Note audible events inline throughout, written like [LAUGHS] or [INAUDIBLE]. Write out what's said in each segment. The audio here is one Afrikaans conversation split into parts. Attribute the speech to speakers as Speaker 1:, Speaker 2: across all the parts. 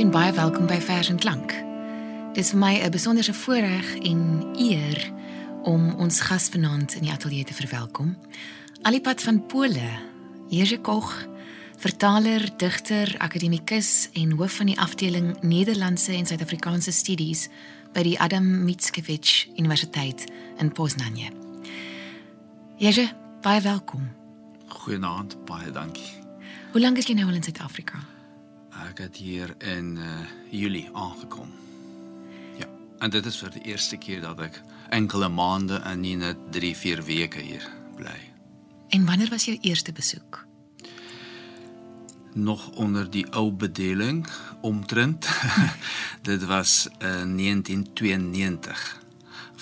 Speaker 1: En baie welkom by Vers en Klank. Dit is vir my 'n besonderse voorreg en eer om ons gas vanaand in die ateljee te verwelkom. Alipad van Pole, Jerzy Koch, vertaler, digter, akademikus en hoof van die afdeling Nederlandse en Suid-Afrikaanse Studies by die Adam Mickiewicz Universiteit in Poznań. Jerzy, baie welkom.
Speaker 2: Goeienaand, baie dankie.
Speaker 1: Hoe lank is jy nou al in Suid-Afrika?
Speaker 2: Ek het hier in uh, Julie aangekom. Ja, en dit is vir die eerste keer dat ek enkele maande en nie net 3, 4 weke hier bly.
Speaker 1: En wanneer was jou eerste besoek?
Speaker 2: Nog onder die ou bedeling omtrent. [LAUGHS] dit was uh, 1992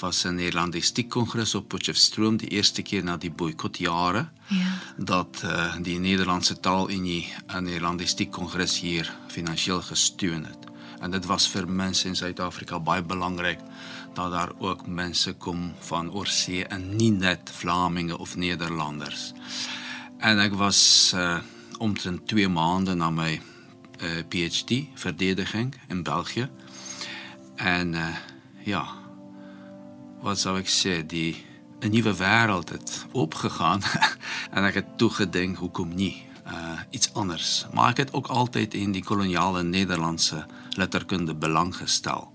Speaker 2: was 'n Nederlandistiek kongres op Potchefstroom die eerste keer na die boikotjare.
Speaker 1: Ja.
Speaker 2: Dat uh, die Nederlandse Taalunie 'n Nederlandistiek kongres hier finansiëel gesteun het. En dit was vir mense in Suid-Afrika baie belangrik dat daar ook mense kom van oorsee en nie net Vlamings of Nederlanders. En ek was uh, omtrent 2 maande na my uh, PhD verdediging in België. En uh, ja, wat sou ek sê, die 'n nuwe wêreld het opgegaan [LAUGHS] en ek het toe gedink hoekom nie uh iets anders. Maar ek het ook altyd in die koloniale Nederlandse letterkunde belang gestel.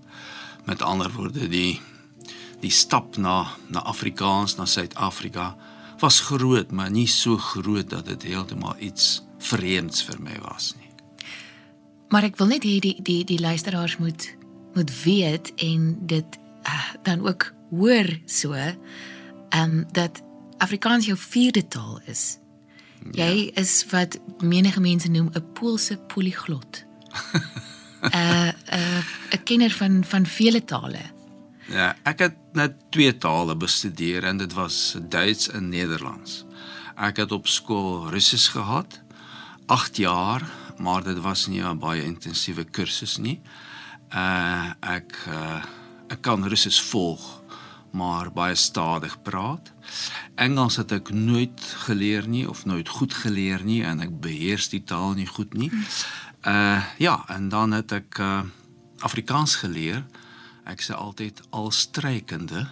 Speaker 2: Met ander woorde, die die stap na na Afrikaans, na Suid-Afrika was groot, maar nie so groot dat dit heeltemal iets vreemds vir my was nie.
Speaker 1: Maar ek wil net hê die die die luisteraars moet moet weet en dit uh, dan ook hoor so ehm um, dat Afrikaans jou vierde taal is. Ja. Jy is wat menige mense noem 'n Poolse polyglot. 'n 'n 'n kenner van van vele tale.
Speaker 2: Ja, ek het net twee tale bestudeer en dit was Duits en Nederlands. Ek het op skool Russies gehad 8 jaar, maar dit was nie 'n baie intensiewe kursus nie. Uh ek uh, ek kan Russies volg maar baie stadig praat. Engels het ek nooit geleer nie of nooit goed geleer nie en ek beheers die taal nie goed nie. Uh ja, en dan het ek uh Afrikaans geleer. Ek sê altyd al strykende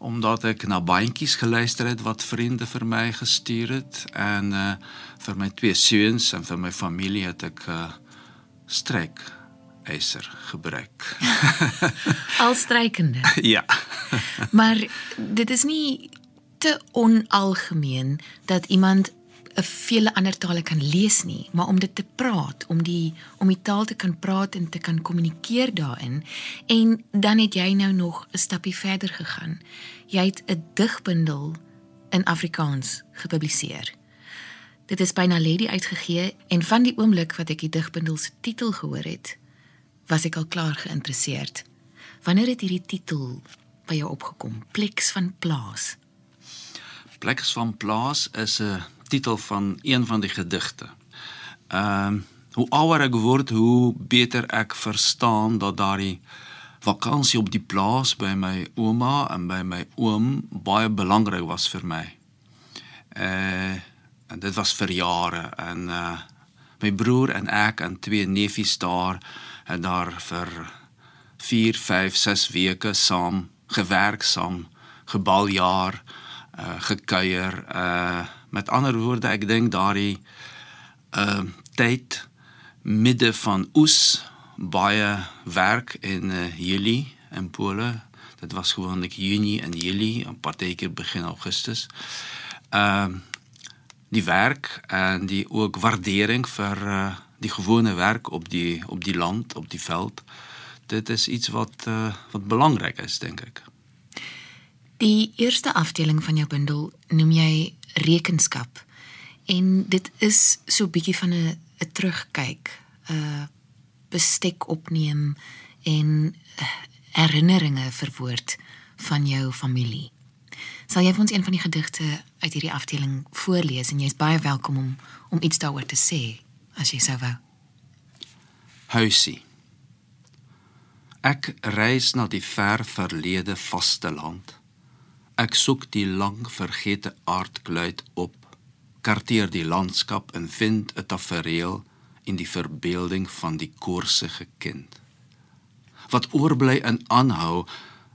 Speaker 2: omdat ek na bandjies geluister het wat vriende vir my gestuur het en uh vir my twee seuns en vir my familie het ek uh stryk gebruik. [LAUGHS]
Speaker 1: al strykende.
Speaker 2: ja. [LAUGHS]
Speaker 1: maar dit is nie te onalgemeen dat iemand 'n vele ander tale kan lees nie, maar om dit te praat, om die om die taal te kan praat en te kan kommunikeer daarin. En dan het jy nou nog 'n stapie verder gegaan. Jy het 'n digbundel in Afrikaans gepubliseer. Dit is byna Lady uitgegee en van die oomblik wat ek die digbundel se titel gehoor het, was ek al klaar geïnteresseerd. Wanneer het hierdie titel by jou opgekom? Pleks van plaas.
Speaker 2: Pleks van plaas is 'n titel van een van die gedigte. Ehm uh, hoe ouer ek word, hoe beter ek verstaan dat daardie vakansie op die plaas by my ouma en by my oom baie belangrik was vir my. Eh uh, en dit was vir jare en uh my broer en ek en twee neefies daar het daar vir 4, 5, 6 weke saam gewerk saam, gebaljaar, uh gekuier. Uh met ander woorde, ek dink daardie uh tyd midde van oes baie werk in uh, Julie in Pole. Dit was gewoonlik Junie en Julie, 'n partykeer begin Augustus. Ehm die werk en die ook waardering vir uh, die gewone werk op die op die land, op die veld dit is iets wat uh, wat belangrik is dink ek.
Speaker 1: Die eerste afdeling van jou bundel noem jy rekenskap en dit is so bietjie van 'n 'n terugkyk, 'n uh, bestek opneem en herinneringe verwoord van jou familie. Sal jy vir ons een van die gedigte uit hierdie afdeling voorlees en jy's baie welkom om om iets daaroor te sê as jy sou wou.
Speaker 2: Huisie Ek reis na die ver verlede vasteland. Ek soek die lang vergete aardkluit op, karteer die landskap en vind 'n tafereel in die verbeelding van die koorsige kind. Wat oorbly en aanhou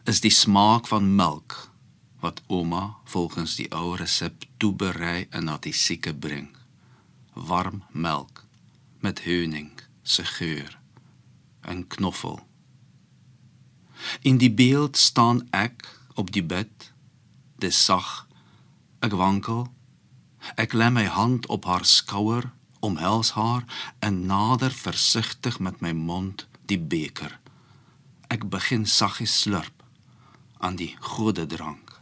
Speaker 2: is die smaak van melk wat ouma volgens die ou resep toeberei en na die sieke bring. Warm melk met heuning se geur en knoffel. In die beeld staan ek op die bed. Dis sag. Ek wankel. Ek lê my hand op haar skouer, omhels haar en nader versigtig met my mond die beker. Ek begin saggies slurp aan die gode drank.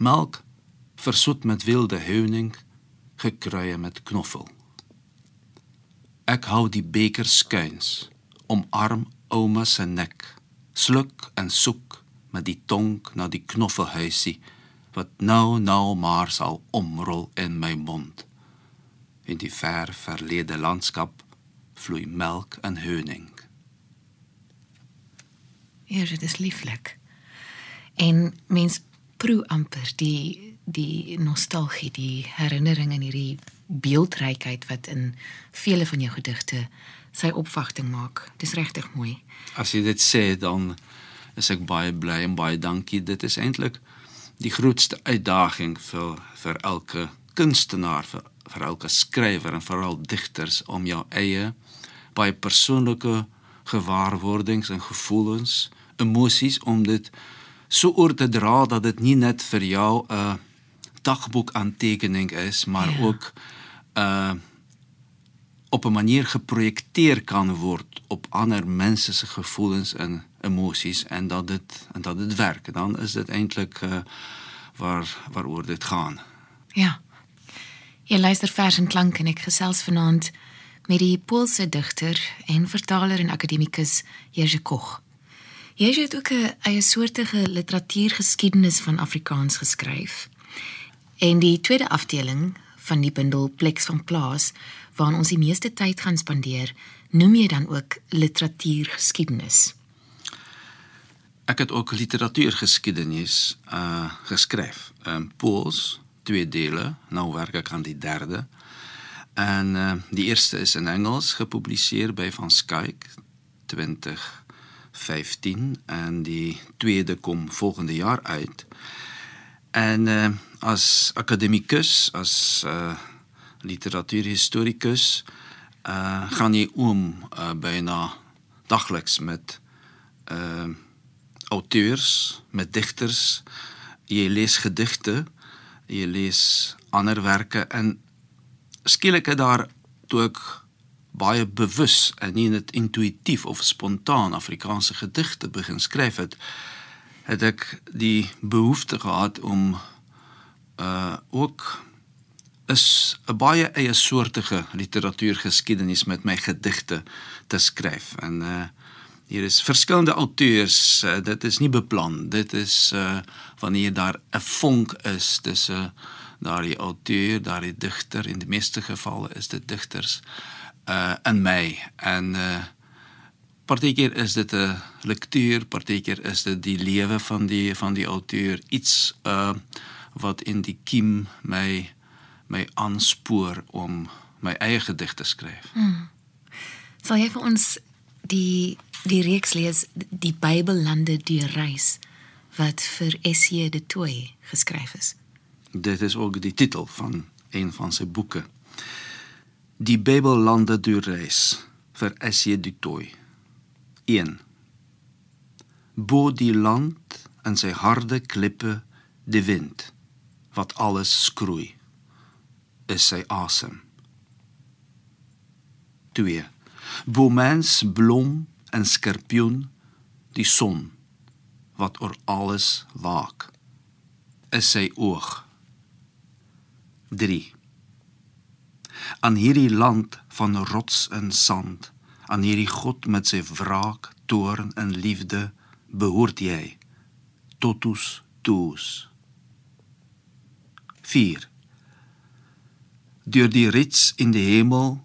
Speaker 2: Melk versoet met wilde heuning, gekruie met knoffel. Ek hou die beker skuins, omarm ouma se nek, sluk en soek met die tong na die knoffelhuisie wat nou nou maar sal omrol in my mond. In die ver verlede landskap vloei melk en.
Speaker 1: Ja, dit is lieflik. En mens proe amper die die nostalgie, die herinnering en hierdie beeldrykheid wat in vele van jou gedigte sy opvagting maak. Dis regtig mooi.
Speaker 2: As jy dit sê, dan is ek baie bly en baie dankie. Dit is eintlik die grootste uitdaging vir vir elke kunstenaar, vir, vir elke skrywer en veral digters om jou eie baie persoonlike gewaarwordings en gevoelens, emosies om dit so oor te dra dat dit nie net vir jou 'n dagboek aantekening is, maar ja. ook 'n uh, op 'n manier geprojekteer kan word op ander mense se gevoelens en emosies en dat dit en dat dit werk dan is dit eintlik uh, waar waaroor dit gaan.
Speaker 1: Ja. Jy luister vers en klank en ek gesels vanaand met die Poolse digter en vertaler en akademikus Jerzy Koch. Jerzy het ook 'n eie soortige literatuurgeskiedenis van Afrikaans geskryf. En die tweede afdeling van die bundel Pleks van Plaas waarin ons die meeste tyd gaan spandeer, noem jy dan ook literatuurgeskiedenis.
Speaker 2: Ek het ook literatuurgeskiedenis uh geskryf. Um, Pools, twee dele, nou werk ek aan die derde. En uh die eerste is in Engels gepubliseer by Van Skyk 2015 en die tweede kom volgende jaar uit. En uh as akademikus, as uh literatuurhistorikus uh gaan jy om uh, byna dagliks met uh auteurs, met digters. Jy lees gedigte, jy lees ander werke en skielik het daar toe ek baie bewus en nie net intuïtief of spontaan Afrikaanse gedigte begin skryf het, het ek die behoefte gehad om uh ook is 'n baie eie soortige literatuurgeskiedenis met my gedigte te skryf. En uh hier is verskillende auteurs. Uh, dit is nie beplan. Dit is uh wanneer daar 'n vonk is tussen uh, daardie auteur, daardie digter in die meeste gevalle is dit digters uh in my en uh partykeer is dit 'n lektuur, partykeer is dit die lewe van die van die auteur, iets wat in die kiem my my aanspoor om my eie gedig te skryf. Hmm.
Speaker 1: Sal jy vir ons die die reeks lees die Bybellande die reis wat vir Essie de Tooi geskryf is?
Speaker 2: Dit is ook die titel van een van sy boeke. Die Bybellande die reis vir Essie de Tooi. 1. Bo die land en sy harde klippe die wind wat alles skroei is sy asem. 2. Bomens blom en skorpioen die son wat oor alles waak is sy oog. 3. Aan hierdie land van rots en sand, aan hierdie God met sy wraak, toorn en liefde behoort jy. Totus tuus. 4 deur die rits in die hemel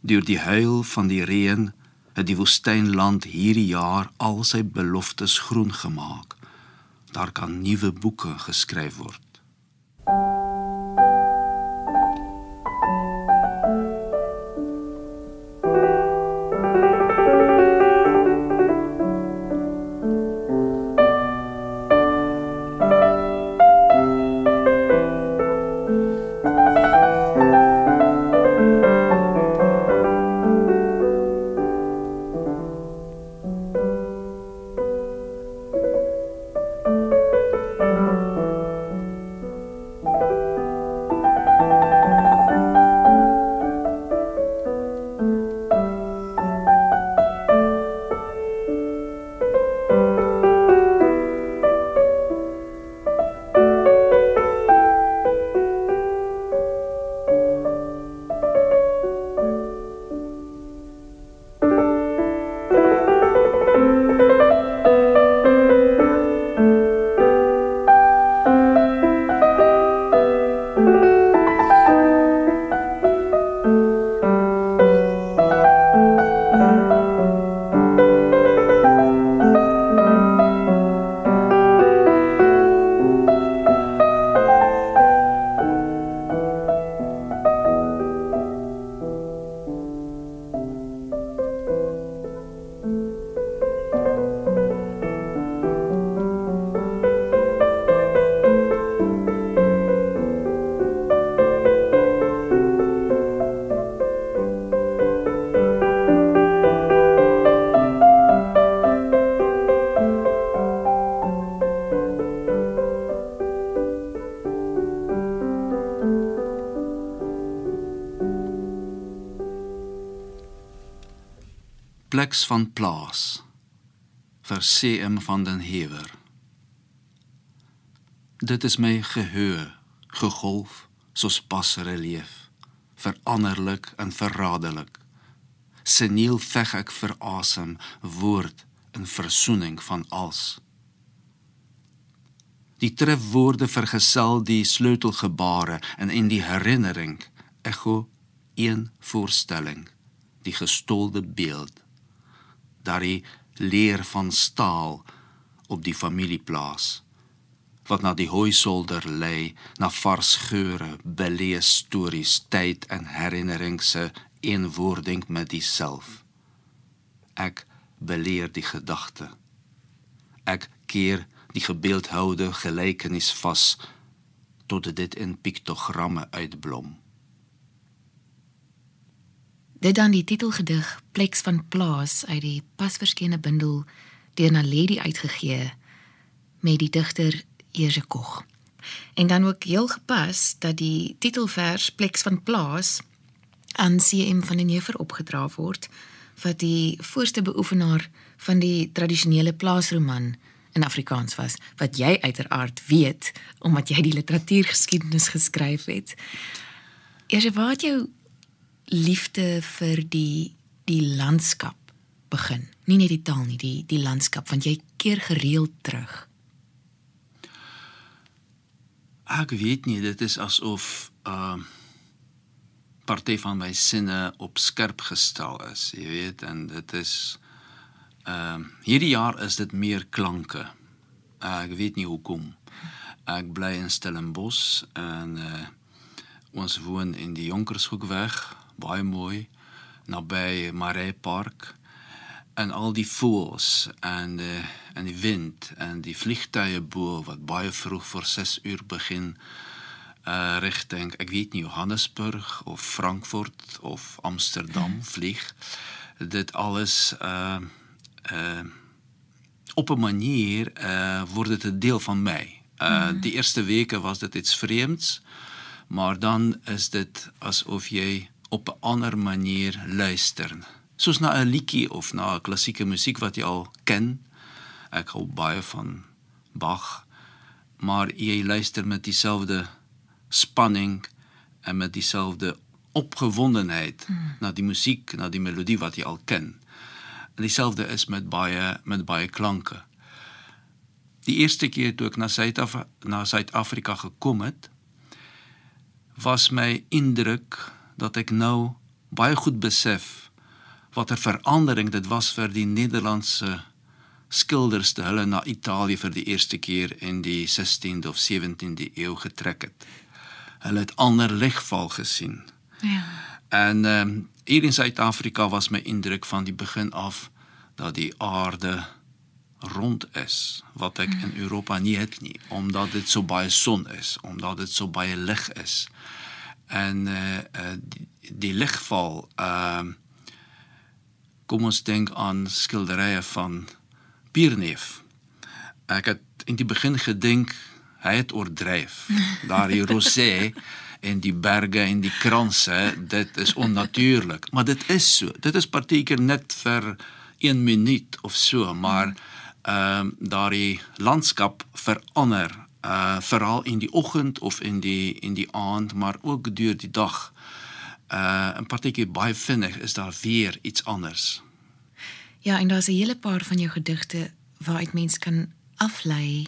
Speaker 2: deur die huil van die reën het die woestynland hierdie jaar al sy beloftes groen gemaak. Daar kan nuwe boeke geskryf word pleks van plaas vir CM van den Heewer. Dit is my geheue, gegolf soos pasrelief, veranderlik en verraderlik. Seniel veg ek vir asem, woord in versoening van als. Die trefwoorde vergesel die sleutelgebare en in die herinnering echo een voorstelling, die gestolde beeld. Daardie leer van staal op die familieplaas wat na die hooisolder lê, na vars geure, belees stories, tyd en herinnering se eenwording met diself. Ek beleer die gedagte. Ek keer die gebeeldhoude gelykenis vas tot dit in piktogramme uitblom.
Speaker 1: Dit dan die titelgedig Pleks van Plaas uit die pasverskene bundel deur Naledi uitgegee met die digter Eers Kog. En dan ook heel gepas dat die titelvers Pleks van Plaas aan CM van den Heever opgedra word wat die voorste beoefenaar van die tradisionele plaasroman in Afrikaans was wat jy uiteraard weet omdat jy die literatuurgeskiedenis geskryf het. Eers wat jou liefde vir die die landskap begin. Nie net die taal nie, die die landskap want jy keer gereeld terug.
Speaker 2: Ek weet nie, dit is asof ehm uh, party van my sinne op skerp gestel is, jy weet, en dit is ehm uh, hierdie jaar is dit meer klanke. Uh, ek weet nie hoekom. Ek bly in Stellenbosch en uh, ons woon in die Jonkershoekweg, baie mooi naby Maree Park en al die voëls en uh, en die wind en die vliegtuie bo wat baie vroeg voor 6 uur begin uh rigting ek weet nie Johannesburg of Frankfurt of Amsterdam [LAUGHS] vlieg dit alles uh op 'n manier uh word dit 'n deel van. Uh mm. die eerste weke was dit iets vreemds, maar dan is dit asof jy op 'n ander manier luister. Soos na 'n liedjie of na 'n klassieke musiek wat jy al ken. Ek hou baie van Bach, maar jy luister met dieselfde spanning en met dieselfde opgewondenheid mm. na die musiek, na die melodie wat jy al ken. En dieselfde is met baie met baie klanke. Die eerste keer toe ek na Suid-Afrika na Suid-Afrika gekom het, was my indruk dat ek nou baie goed besef watter verandering dit was vir die Nederlandse skilders te hulle na Italië vir die eerste keer in die 16de of 17de eeu getrek het. Hulle het ander ligval gesien. Ja. En ehm um, hier in Suid-Afrika was my indruk van die begin af dat die aarde rond is wat ek in Europa nie het nie omdat dit so baie son is omdat dit so baie lig is en eh uh, die, die ligval ehm uh, kom ons dink aan skilderye van Pierneef. Ek het in die begin gedink hy het oordryf daar die rosé en die berge en die kranse dit is onnatuurlik. Maar dit is so. Dit is partykeer net vir 1 minuut of so maar ehm um, daardie landskap verander uh veral in die oggend of in die in die aand maar ook deur die dag uh 'n partykeer baie vinnig is daar weer iets anders
Speaker 1: ja en daar's 'n hele paar van jou gedigte waaruit mens kan aflei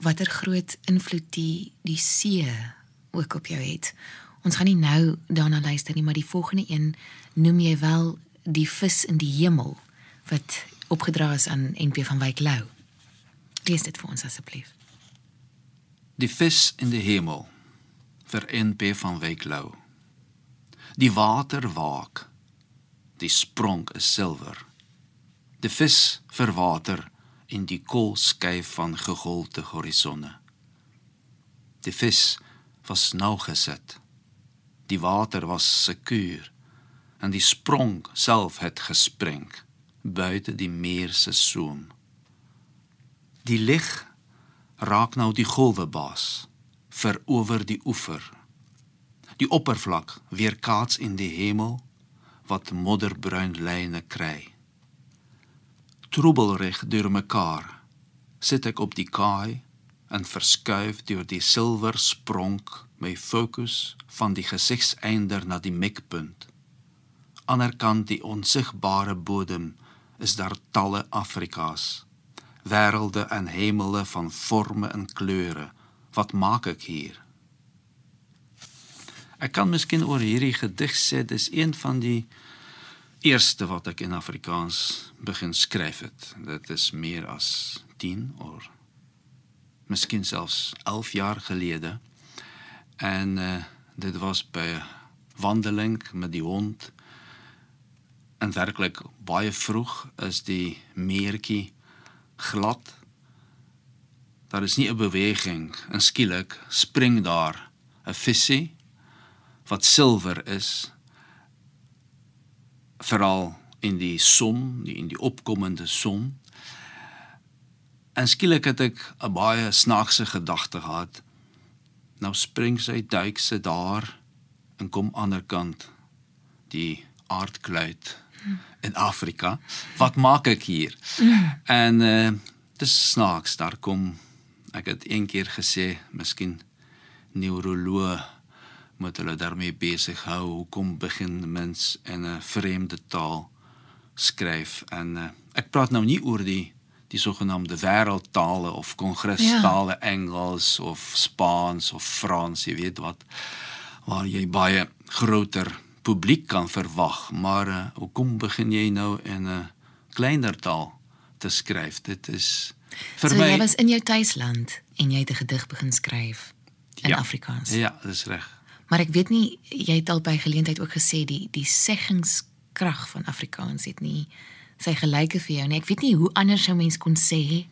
Speaker 1: watter groot invloed die die see ook op jou het. Ons gaan nie nou daarna luister nie, maar die volgende een noem jy wel die vis in die hemel wat opgedra is aan NP van Wyk Lou. Lees dit vir ons asseblief.
Speaker 2: Die vis in die hemel vir NP van Wyk Lou. Die water waak. Die sprong is silwer. Die vis vir water in die koolskyf van gegolte horisonne. Die vis was nou gesit. Die water was sekuur en die sprong self het gespring buite die meer se soem. Die lig raak nou die golwe baas vir oor die oever. Die oppervlak weer kaats in die hemel wat modderbruin lyne kry. Troebelreg deur mekaar sit ek op die kaai en verskuif deur die silwer spronk my fokus van die gesigseinder na die mikpunt. Anderkant die onsigbare bodem is daar talle Afrikas, wêrelde en hemele van forme en kleure. Wat maak ek hier? Ek kan miskien oor hierdie gedig sê dis een van die eerste wat ek in Afrikaans begin skryf het. Dit is meer as 10 of miskien selfs 11 jaar gelede. En uh, dit was by wandeling met die hond. En werklik baie vroeg is die meertjie glad. Daar is nie 'n beweging. En skielik spring daar 'n visie wat silwer is veral in die son, in die opkomende son. En skielik het ek 'n baie snaakse gedagte gehad. Nou spring sy duik se daar en kom ander kant die aardkluit in Afrika. Wat maak ek hier? En eh uh, dis snaaks daar kom ek het een keer gesê, miskien neuroloog moet hulle daarmee besig hou. Hoekom begin mens in 'n vreemde taal skryf? En uh, ek praat nou nie oor die die sogenaamde wêreldtale of kongrestale ja. Engels of Spaans of Frans, jy weet wat waar jy baie groter publiek kan verwag, maar uh, hoekom begin jy nou in 'n uh, kleiner taal te skryf? Dit is
Speaker 1: vir so, my jy was in jou tuisland en jy het 'n gedig begin skryf in
Speaker 2: ja,
Speaker 1: Afrikaans.
Speaker 2: Ja, dis reg.
Speaker 1: Maar ek weet nie jy het al by geleentheid ook gesê die die seggingskrag van Afrikaans het nie sy gelyke vir jou nie. Ek weet nie hoe anders sou mens kon sê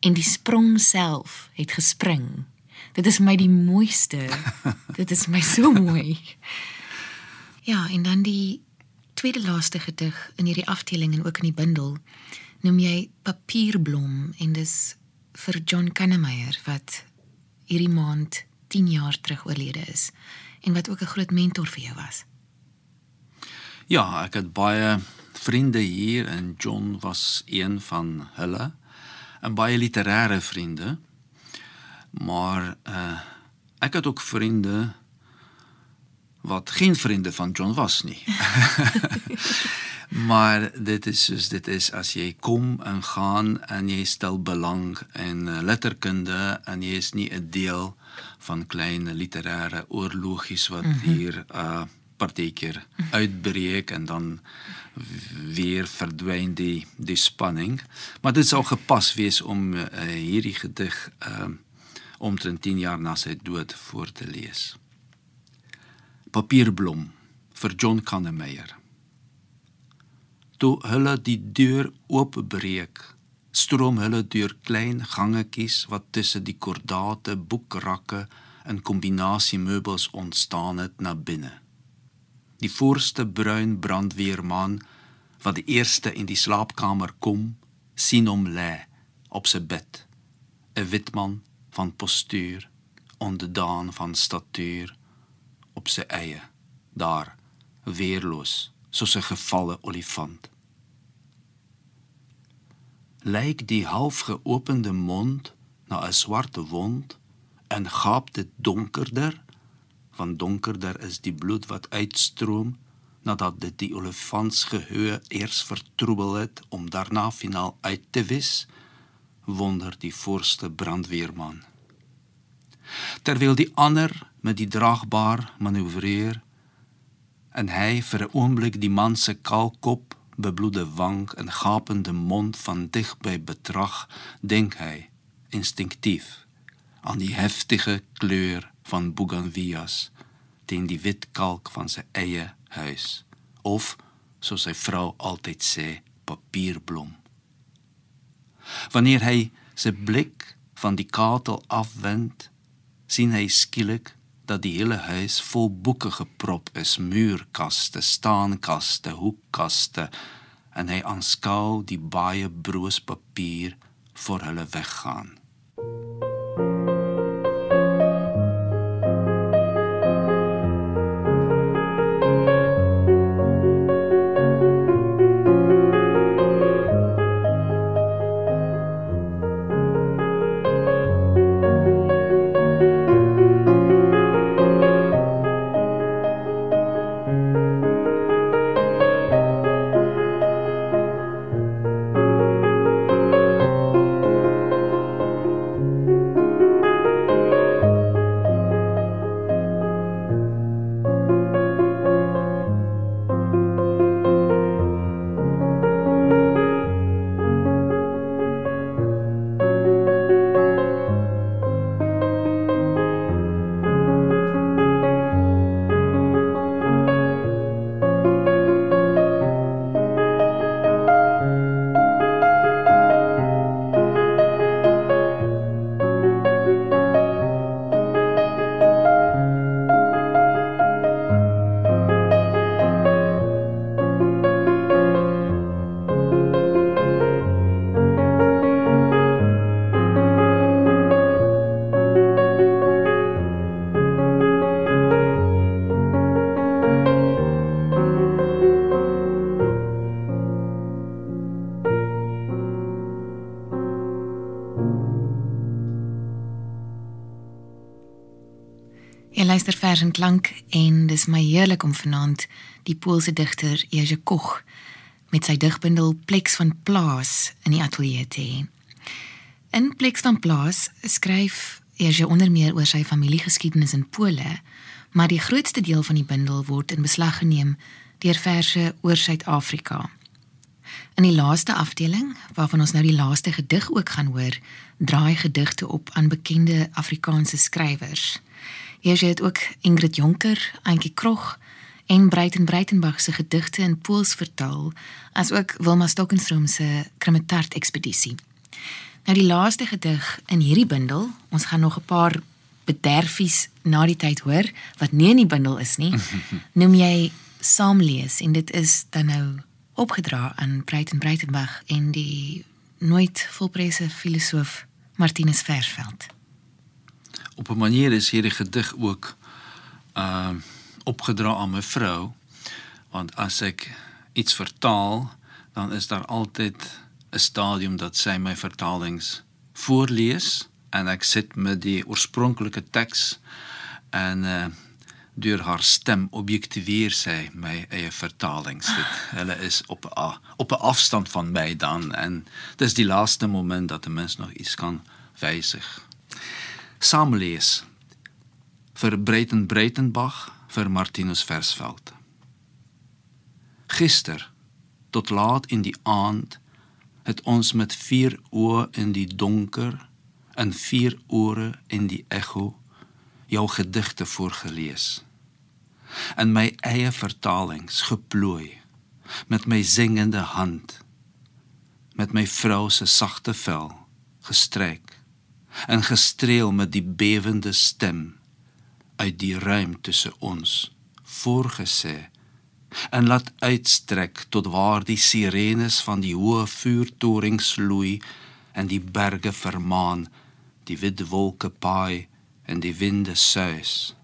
Speaker 1: en die sprong self het gespring. Dit is my die mooiste. [LAUGHS] Dit is my so mooi. Ja, en dan die tweede laaste gedig in hierdie afdeling en ook in die bundel noem jy Papierblom en dis vir John Kannemeyer wat hierdie maand 10 jaar terug oorlede is en wat ook 'n groot mentor vir jou was.
Speaker 2: Ja, ek het baie vriende hier en John was een van hulle. En baie literêre vriende. Maar uh ek het ook vriende wat geen vriende van John was nie. [LAUGHS] maar dit is soos dit is as jy kom en gaan en jy stel belang in uh, letterkunde en jy is nie 'n deel van klein literêre oorlogies wat mm -hmm. hier uh partykeer uitbreek en dan weer verdwyn die die spanning. Maar dit sou gepas wees om uh, hierdie gedig uh omtrent 10 jaar na sy dood voor te lees. Papierblom vir John Kannemeyer. Toe hulle die deur oopbreek stroom hulle deur klein gangetjies wat tussen die kordate boekrakke in kombinasie meubels ontstaan het na binne. Die voorste bruin brandweerman wat die eerste in die slaapkamer kom, sien hom lê op sy bed. 'n Wit man van postuur, onderdaan van statuur op sy eie, daar weerloos soos 'n gevalle olifant. Lyk die halfgeopende mond na 'n swart wond en gaap dit donkerder want donkerder is die bloed wat uitstroom nadat dit die olifantsgehoor eers vertroebel het om daarna finaal uit te wis wonder die voorste brandweerman terwyl die ander met die draagbaar manoeuvreer en hy vir 'n oomblik die man se kaalkop bebloede wang en gapende mond van dichtby betrag, denk hy instinktief aan die heftige kleur van bougainvilleas teen die wit kalk van sy eie huis. Of soos sy vrou altyd sê papierblom. Wanneer hy sy blik van die katel afwend sien hy skielik dat die hele huis vol boeke geprop is, muurkaste, staankaste, hoekkaste en hy aanskou die baie broos papier voor hulle weggaan.
Speaker 1: Luister vers en klank en dis my heerlik om vanaand die Poolse digter Jerzy Koch met sy digbundel Pleks van Plaas in die ateljee te hê. In Pleks van Plaas skryf Jerzy onder meer oor sy familiegeskiedenis in Pole, maar die grootste deel van die bundel word in beslag geneem deur verse oor Suid-Afrika. In die laaste afdeling, waarvan ons nou die laaste gedig ook gaan hoor, draai gedigte op aan bekende Afrikaanse skrywers. Hier het ook Ingrid Jonker, Antjie Krog en Breiten Breitenberg se gedigte in Pools vertaal, asook Wilma Stokenstroom se Krimetart ekspedisie. Nou die laaste gedig in hierdie bundel, ons gaan nog 'n paar bederfies na die tyd hoor wat nie in die bundel is nie. [LAUGHS] Noem jy saamlees en dit is dan nou opgedra aan Breiten Breitenberg en die nooit volprese filosoof Martinus Versveld.
Speaker 2: Op 'n manier is hierdie gedig ook uh aan my vrou want as ek iets vertaal dan is daar altyd 'n stadium dat sy my vertalings voorlees en ek sit met die oorspronklike teks en uh haar stem objektiveer sy my eie vertalings. Dit is op a, op afstand van my dan en dis die laaste moment dat 'n mens nog iets kan wysig. Saamlees vir Breiten Breitenbach vir Martinus Versveld. Gister tot laat in die aand het ons met vier oë in die donker en vier ore in die ekko jou gedigte voorgeles. In my eie vertalings geplooi met my singende hand met my vrou se sagte vel gestryk en gestreel met die bewende stem uit die ruimte tussen ons voorgesê en laat uitstrek tot waar die sirenes van die hoë vuurtorings loei en die berge vermaan die wit wolke paai en die winde suis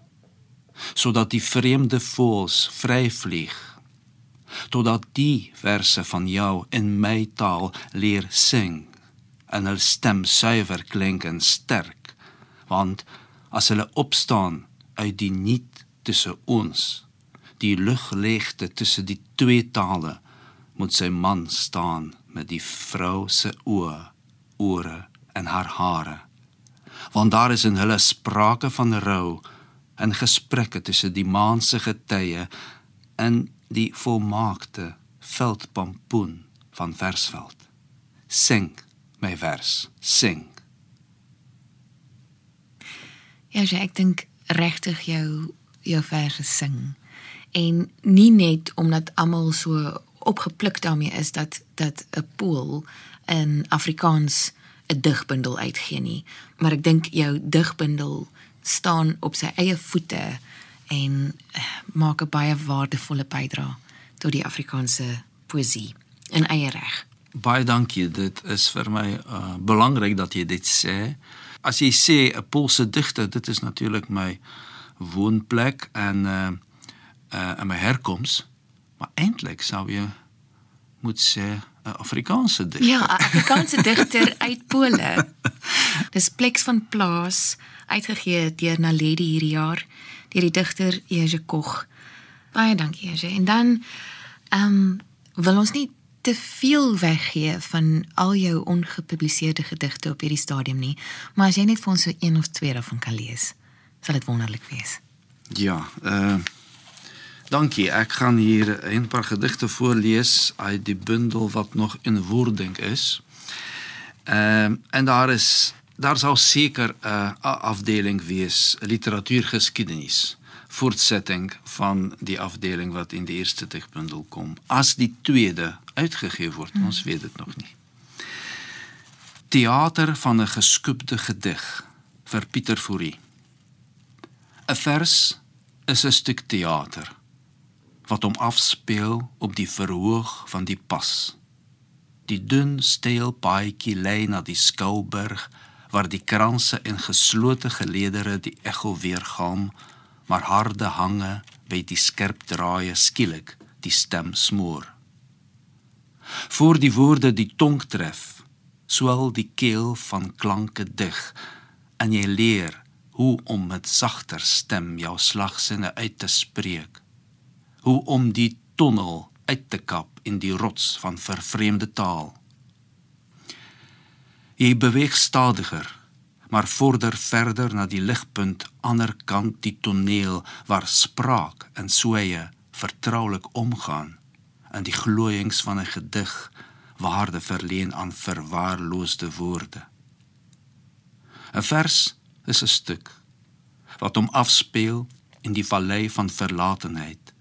Speaker 2: sodat die vreemde voëls vry vlieg totdat die verse van jou in my taal leer sing en hul stem suiwer klink en sterk want as hulle opstaan uit die niet tussen ons die lugleegte tussen die twee tale moet sy man staan met die vrou se oë ore en haar hare. Want daar is in hulle sprake van rou en gesprekke tussen die maan se getye in die volmaakte veldpampoen van versveld. Sing my vers. Sing.
Speaker 1: Ja ek dink regtig jou jou verse sing. En nie net omdat almal so opgepluk daarmee is dat dat 'n pool in Afrikaans 'n digbundel uitgee nie maar ek dink jou digbundel staan op sy eie voete en eh, maak 'n baie waardevolle bydrae tot die Afrikaanse poësie in eie reg.
Speaker 2: Baie dankie. Dit is vir my uh, belangrik dat jy dit sê. As jy sê 'n Poolse digter, dit is natuurlik my woonplek en uh uh en my herkoms, maar eintlik sou jy moet sê 'n Afrikaanse digter.
Speaker 1: Ja, 'n Afrikaanse digter uit Pole. [LAUGHS] Dis Pleks van Plaas uitgegee deur Naledi hierdie jaar deur die digter Jerzy Koch. Baie dankie Jerzy. En dan ehm um, wil ons nie te veel weggee van al jou ongepubliseerde gedigte op hierdie stadium nie, maar as jy net vir ons so een of twee daarvan kan lees, sal dit wonderlik wees.
Speaker 2: Ja, uh Dankie. Ek gaan hier 'n paar gedigte voorlees uit die bundel wat nog in wording is. Ehm en daar is daar sou seker uh, afdeling wees literatuurgeskiedenis voortsetting van die afdeling wat in die eerste digbundel kom as die tweede uitgegee word hmm. ons weet dit nog nie teater van 'n geskoopte gedig vir Pieter Fourie 'n vers is 'n stuk teater wat hom afspeel op die verhoog van die pas die dun steel paadjie lei na die skouberg waar die kranse en geslote geledere die ekko weergaan, maar harde hange by die skerp draaie skielik die stem smoor. Voor die woorde die tong tref, swel die keel van klanke dig en jy leer hoe om met sagter stem jou slagsinne uit te spreek. Hoe om die tonnel uit te kap in die rots van vervreemde taal. Jy beweeg stadiger, maar vorder verder na die ligpunt ander kant die toneel waar spraak en soeye vertroulik omgaan in die glooiings van 'n gedig waarde verleen aan verwaarloosde woorde. 'n Vers is 'n stuk wat hom afspeel in die vallei van verlatenheid.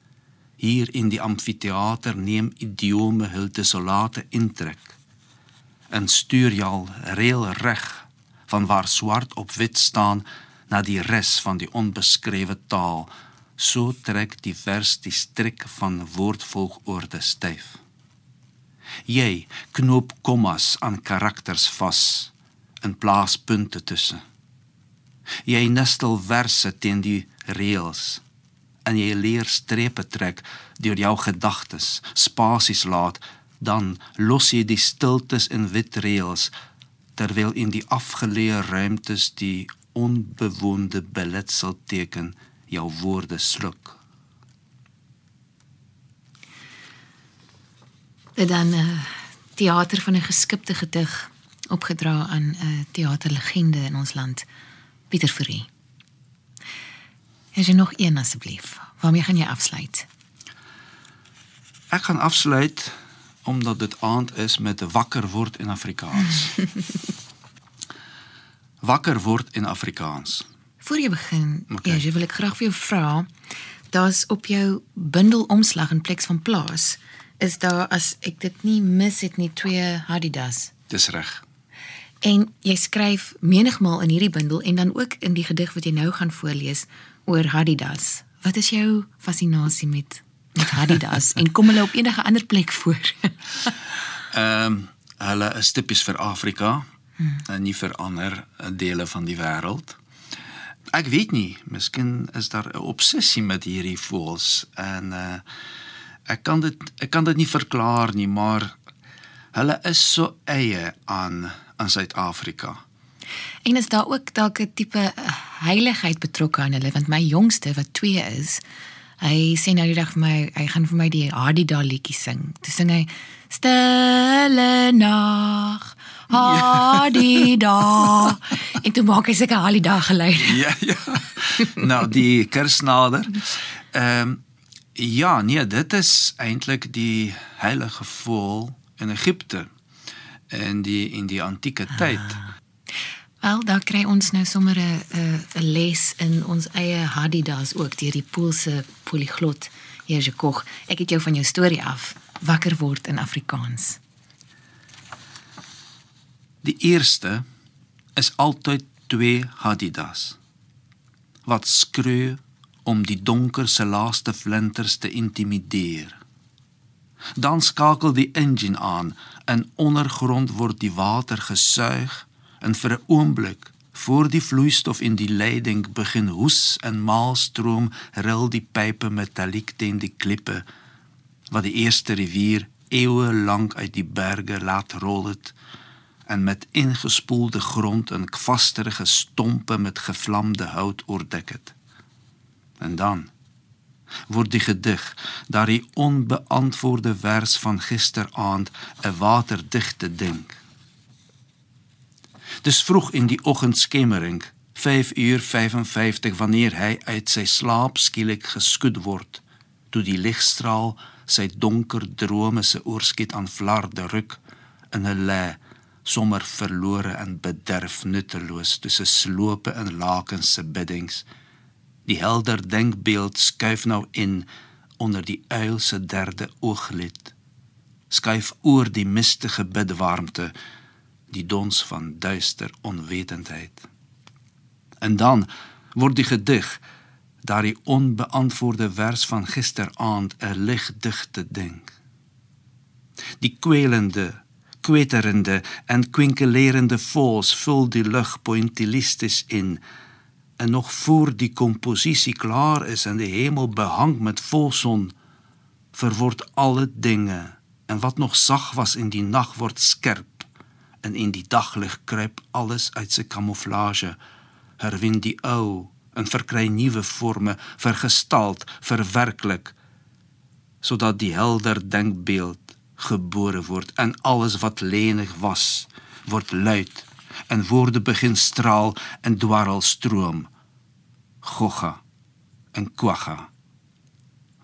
Speaker 2: Hier in die amfitheater neem idiome hul desolate intrek en stuur jou reël reg van waar swart op wit staan na die res van die onbeskrewe taal so trek die vers die strik van woordvolgorde styf. Jy knoop kommas aan karakters vas in plaas punte tussen. Jy nestel verse teen die reëls en jy leer strepe trek deur jou gedagtes spasies laat dan los jy die stiltes in wit reëls terwyl in die afgeleë ruimtes die onbewoonde beletsel teken jou woorde sluk.
Speaker 1: Dit dan 'n uh, eh, teater van 'n geskipte gedig opgedra aan 'n uh, teaterlegende in ons land, Pieter Fourie. Is jy nog een asseblief? Waarmee gaan jy afsluit?
Speaker 2: Ek gaan afsluit omdat dit aand is met wakker word in Afrikaans. [LAUGHS] wakker word in Afrikaans.
Speaker 1: Voor jy begin, okay. jy wil ek graag vir jou vra, daar's op jou bundel omslag in plek van plaas, is daar as ek dit nie mis het nie twee Hadidas.
Speaker 2: Dis reg.
Speaker 1: En jy skryf menigmal in hierdie bundel en dan ook in die gedig wat jy nou gaan voorlees oor Hadidas. Wat is jou fascinasie met met Adidas [LAUGHS] en kom hulle op enige ander plek voor? [LAUGHS]
Speaker 2: Ehm um, hulle is tipies vir Afrika hmm. en nie vir ander dele van die wêreld. Ek weet nie, miskien is daar 'n obsessie met hierdie voels en uh ek kan dit ek kan dit nie verklaar nie, maar hulle is so eie aan aan Suid-Afrika.
Speaker 1: En is daar ook dalk 'n tipe eh, heiligheid betrokke aan hulle want my jongste wat 2 is, Hy sê nou die dag vir my, hy gaan vir my die Hadida liedjie sing. Toe sing hy Stille nag. Hadida. en toe maak hy seker Hadida geluid.
Speaker 2: ja, ja. Nou die kersnader. Ehm um, ja, nee, dit is eintlik die heilige vol in Egipte in die in die antieke tyd. Ah.
Speaker 1: Wel, daar kry ons nou sommer 'n 'n les in ons eie Hadidas ook deur die Poolse poliglot Jerzy Koch. Ek het jou van jou storie af wakker word in Afrikaans.
Speaker 2: Die eerste is altyd twee Hadidas wat skreeu om die donker se laaste flinters te intimideer. Dan skakel die engine aan en ondergrond word die water gesuig en 'n oomblik voor die vloeistof in die leiding begin hoes en maalstroom ril die pype metalliek teen die klippe wat die eerste rivier eeue lank uit die berge laat rol het en met ingespoelde grond en kvasterige stompe met gevlamde hout oordek het. En dan word die gedig daardie onbeantwoorde vers van gisteraand 'n waterdigte ding Dis vroeg in die oggendskemering, 5 uur 55 wanneer hy uit sy slaap skielik geskud word, toe die ligstraal sy donker drome se oorskiet aan flarde ruk in 'n lê sommer verlore en bederf nutteloos tussen slope en lakens se biddings. Die helder denkbeeld skuif nou in onder die uil se derde ooglid. Skuif oor die mistige bidwarmte die dons van duister onwetendheid. En dan word die gedig daardie onbeantwoorde vers van gisteraand 'n ligdigte ding. Die kwelende, kweterende en kwinkelerende vols vul die lug pointillisties in. En nog voor die komposisie klaar is en die hemel behang met volson verword alle dinge en wat nog sag was in die nag word skerp en in die daglig kruip alles uit sy kamouflage herwin die ou en verkry nuwe forme, vergestalt, verwerklik sodat die helder denkbeeld gebore word en alles wat lenig was word luid en woorde begin straal en dwarrel stroom gogga en kwagga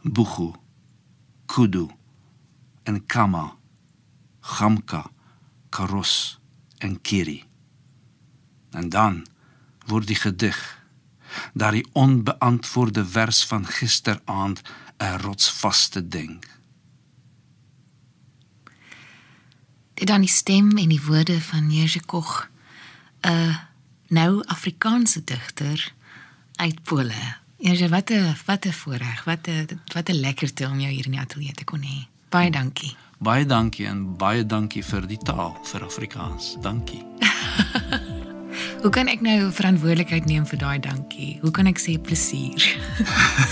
Speaker 2: bugu kudu en kama gamka karos en kiri. En dan word die gedig daardie onbeantwoorde vers van gisteraand 'n rotsvaste ding
Speaker 1: dit dan die stem en die woorde van Jerzy Koch 'n nou Afrikaanse digter uit Pole. Jerzy, wat 'n wat 'n voorreg, wat 'n wat 'n lekkerte om jou hier in die ateljee te kon hê. Baie dankie.
Speaker 2: Baie dankie en baie dankie vir die taal vir Afrikaans. Dankie. [LAUGHS]
Speaker 1: Hoe kan ek nou verantwoordelikheid neem vir daai dankie? Hoe kan ek sê plesier?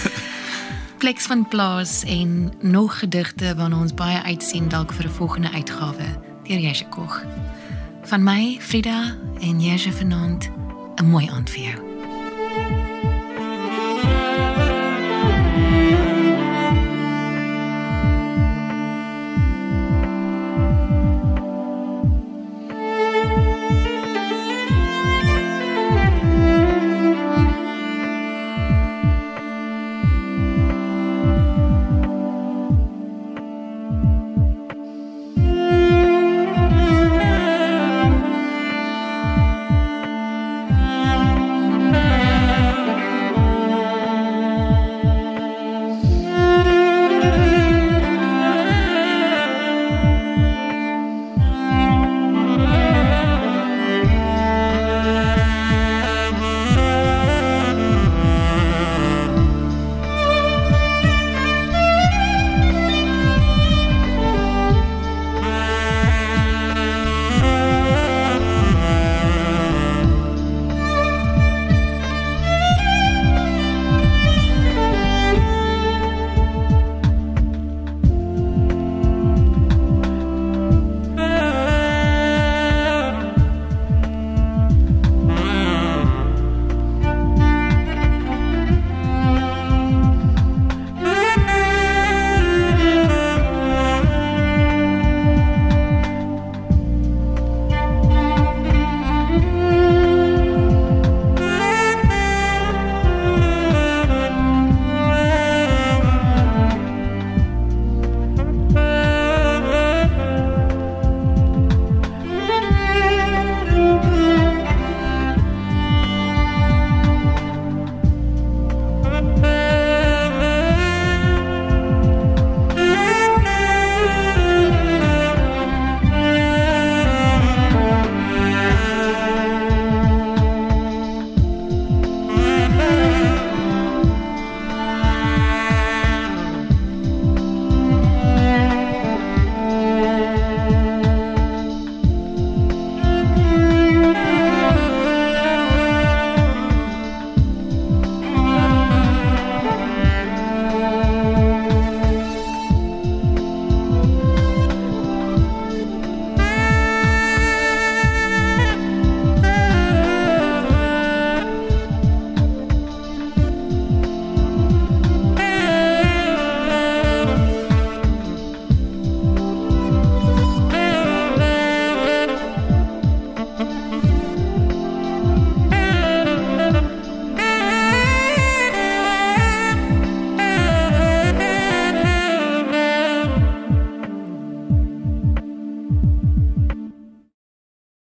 Speaker 1: [LAUGHS] Plex van Plaas en nog gedigte waarna ons baie uitsien dalk vir 'n volgende uitgawe deur Jesje Koch. Van my, Frida en Jesje vanaand, 'n mooi aand vir jou.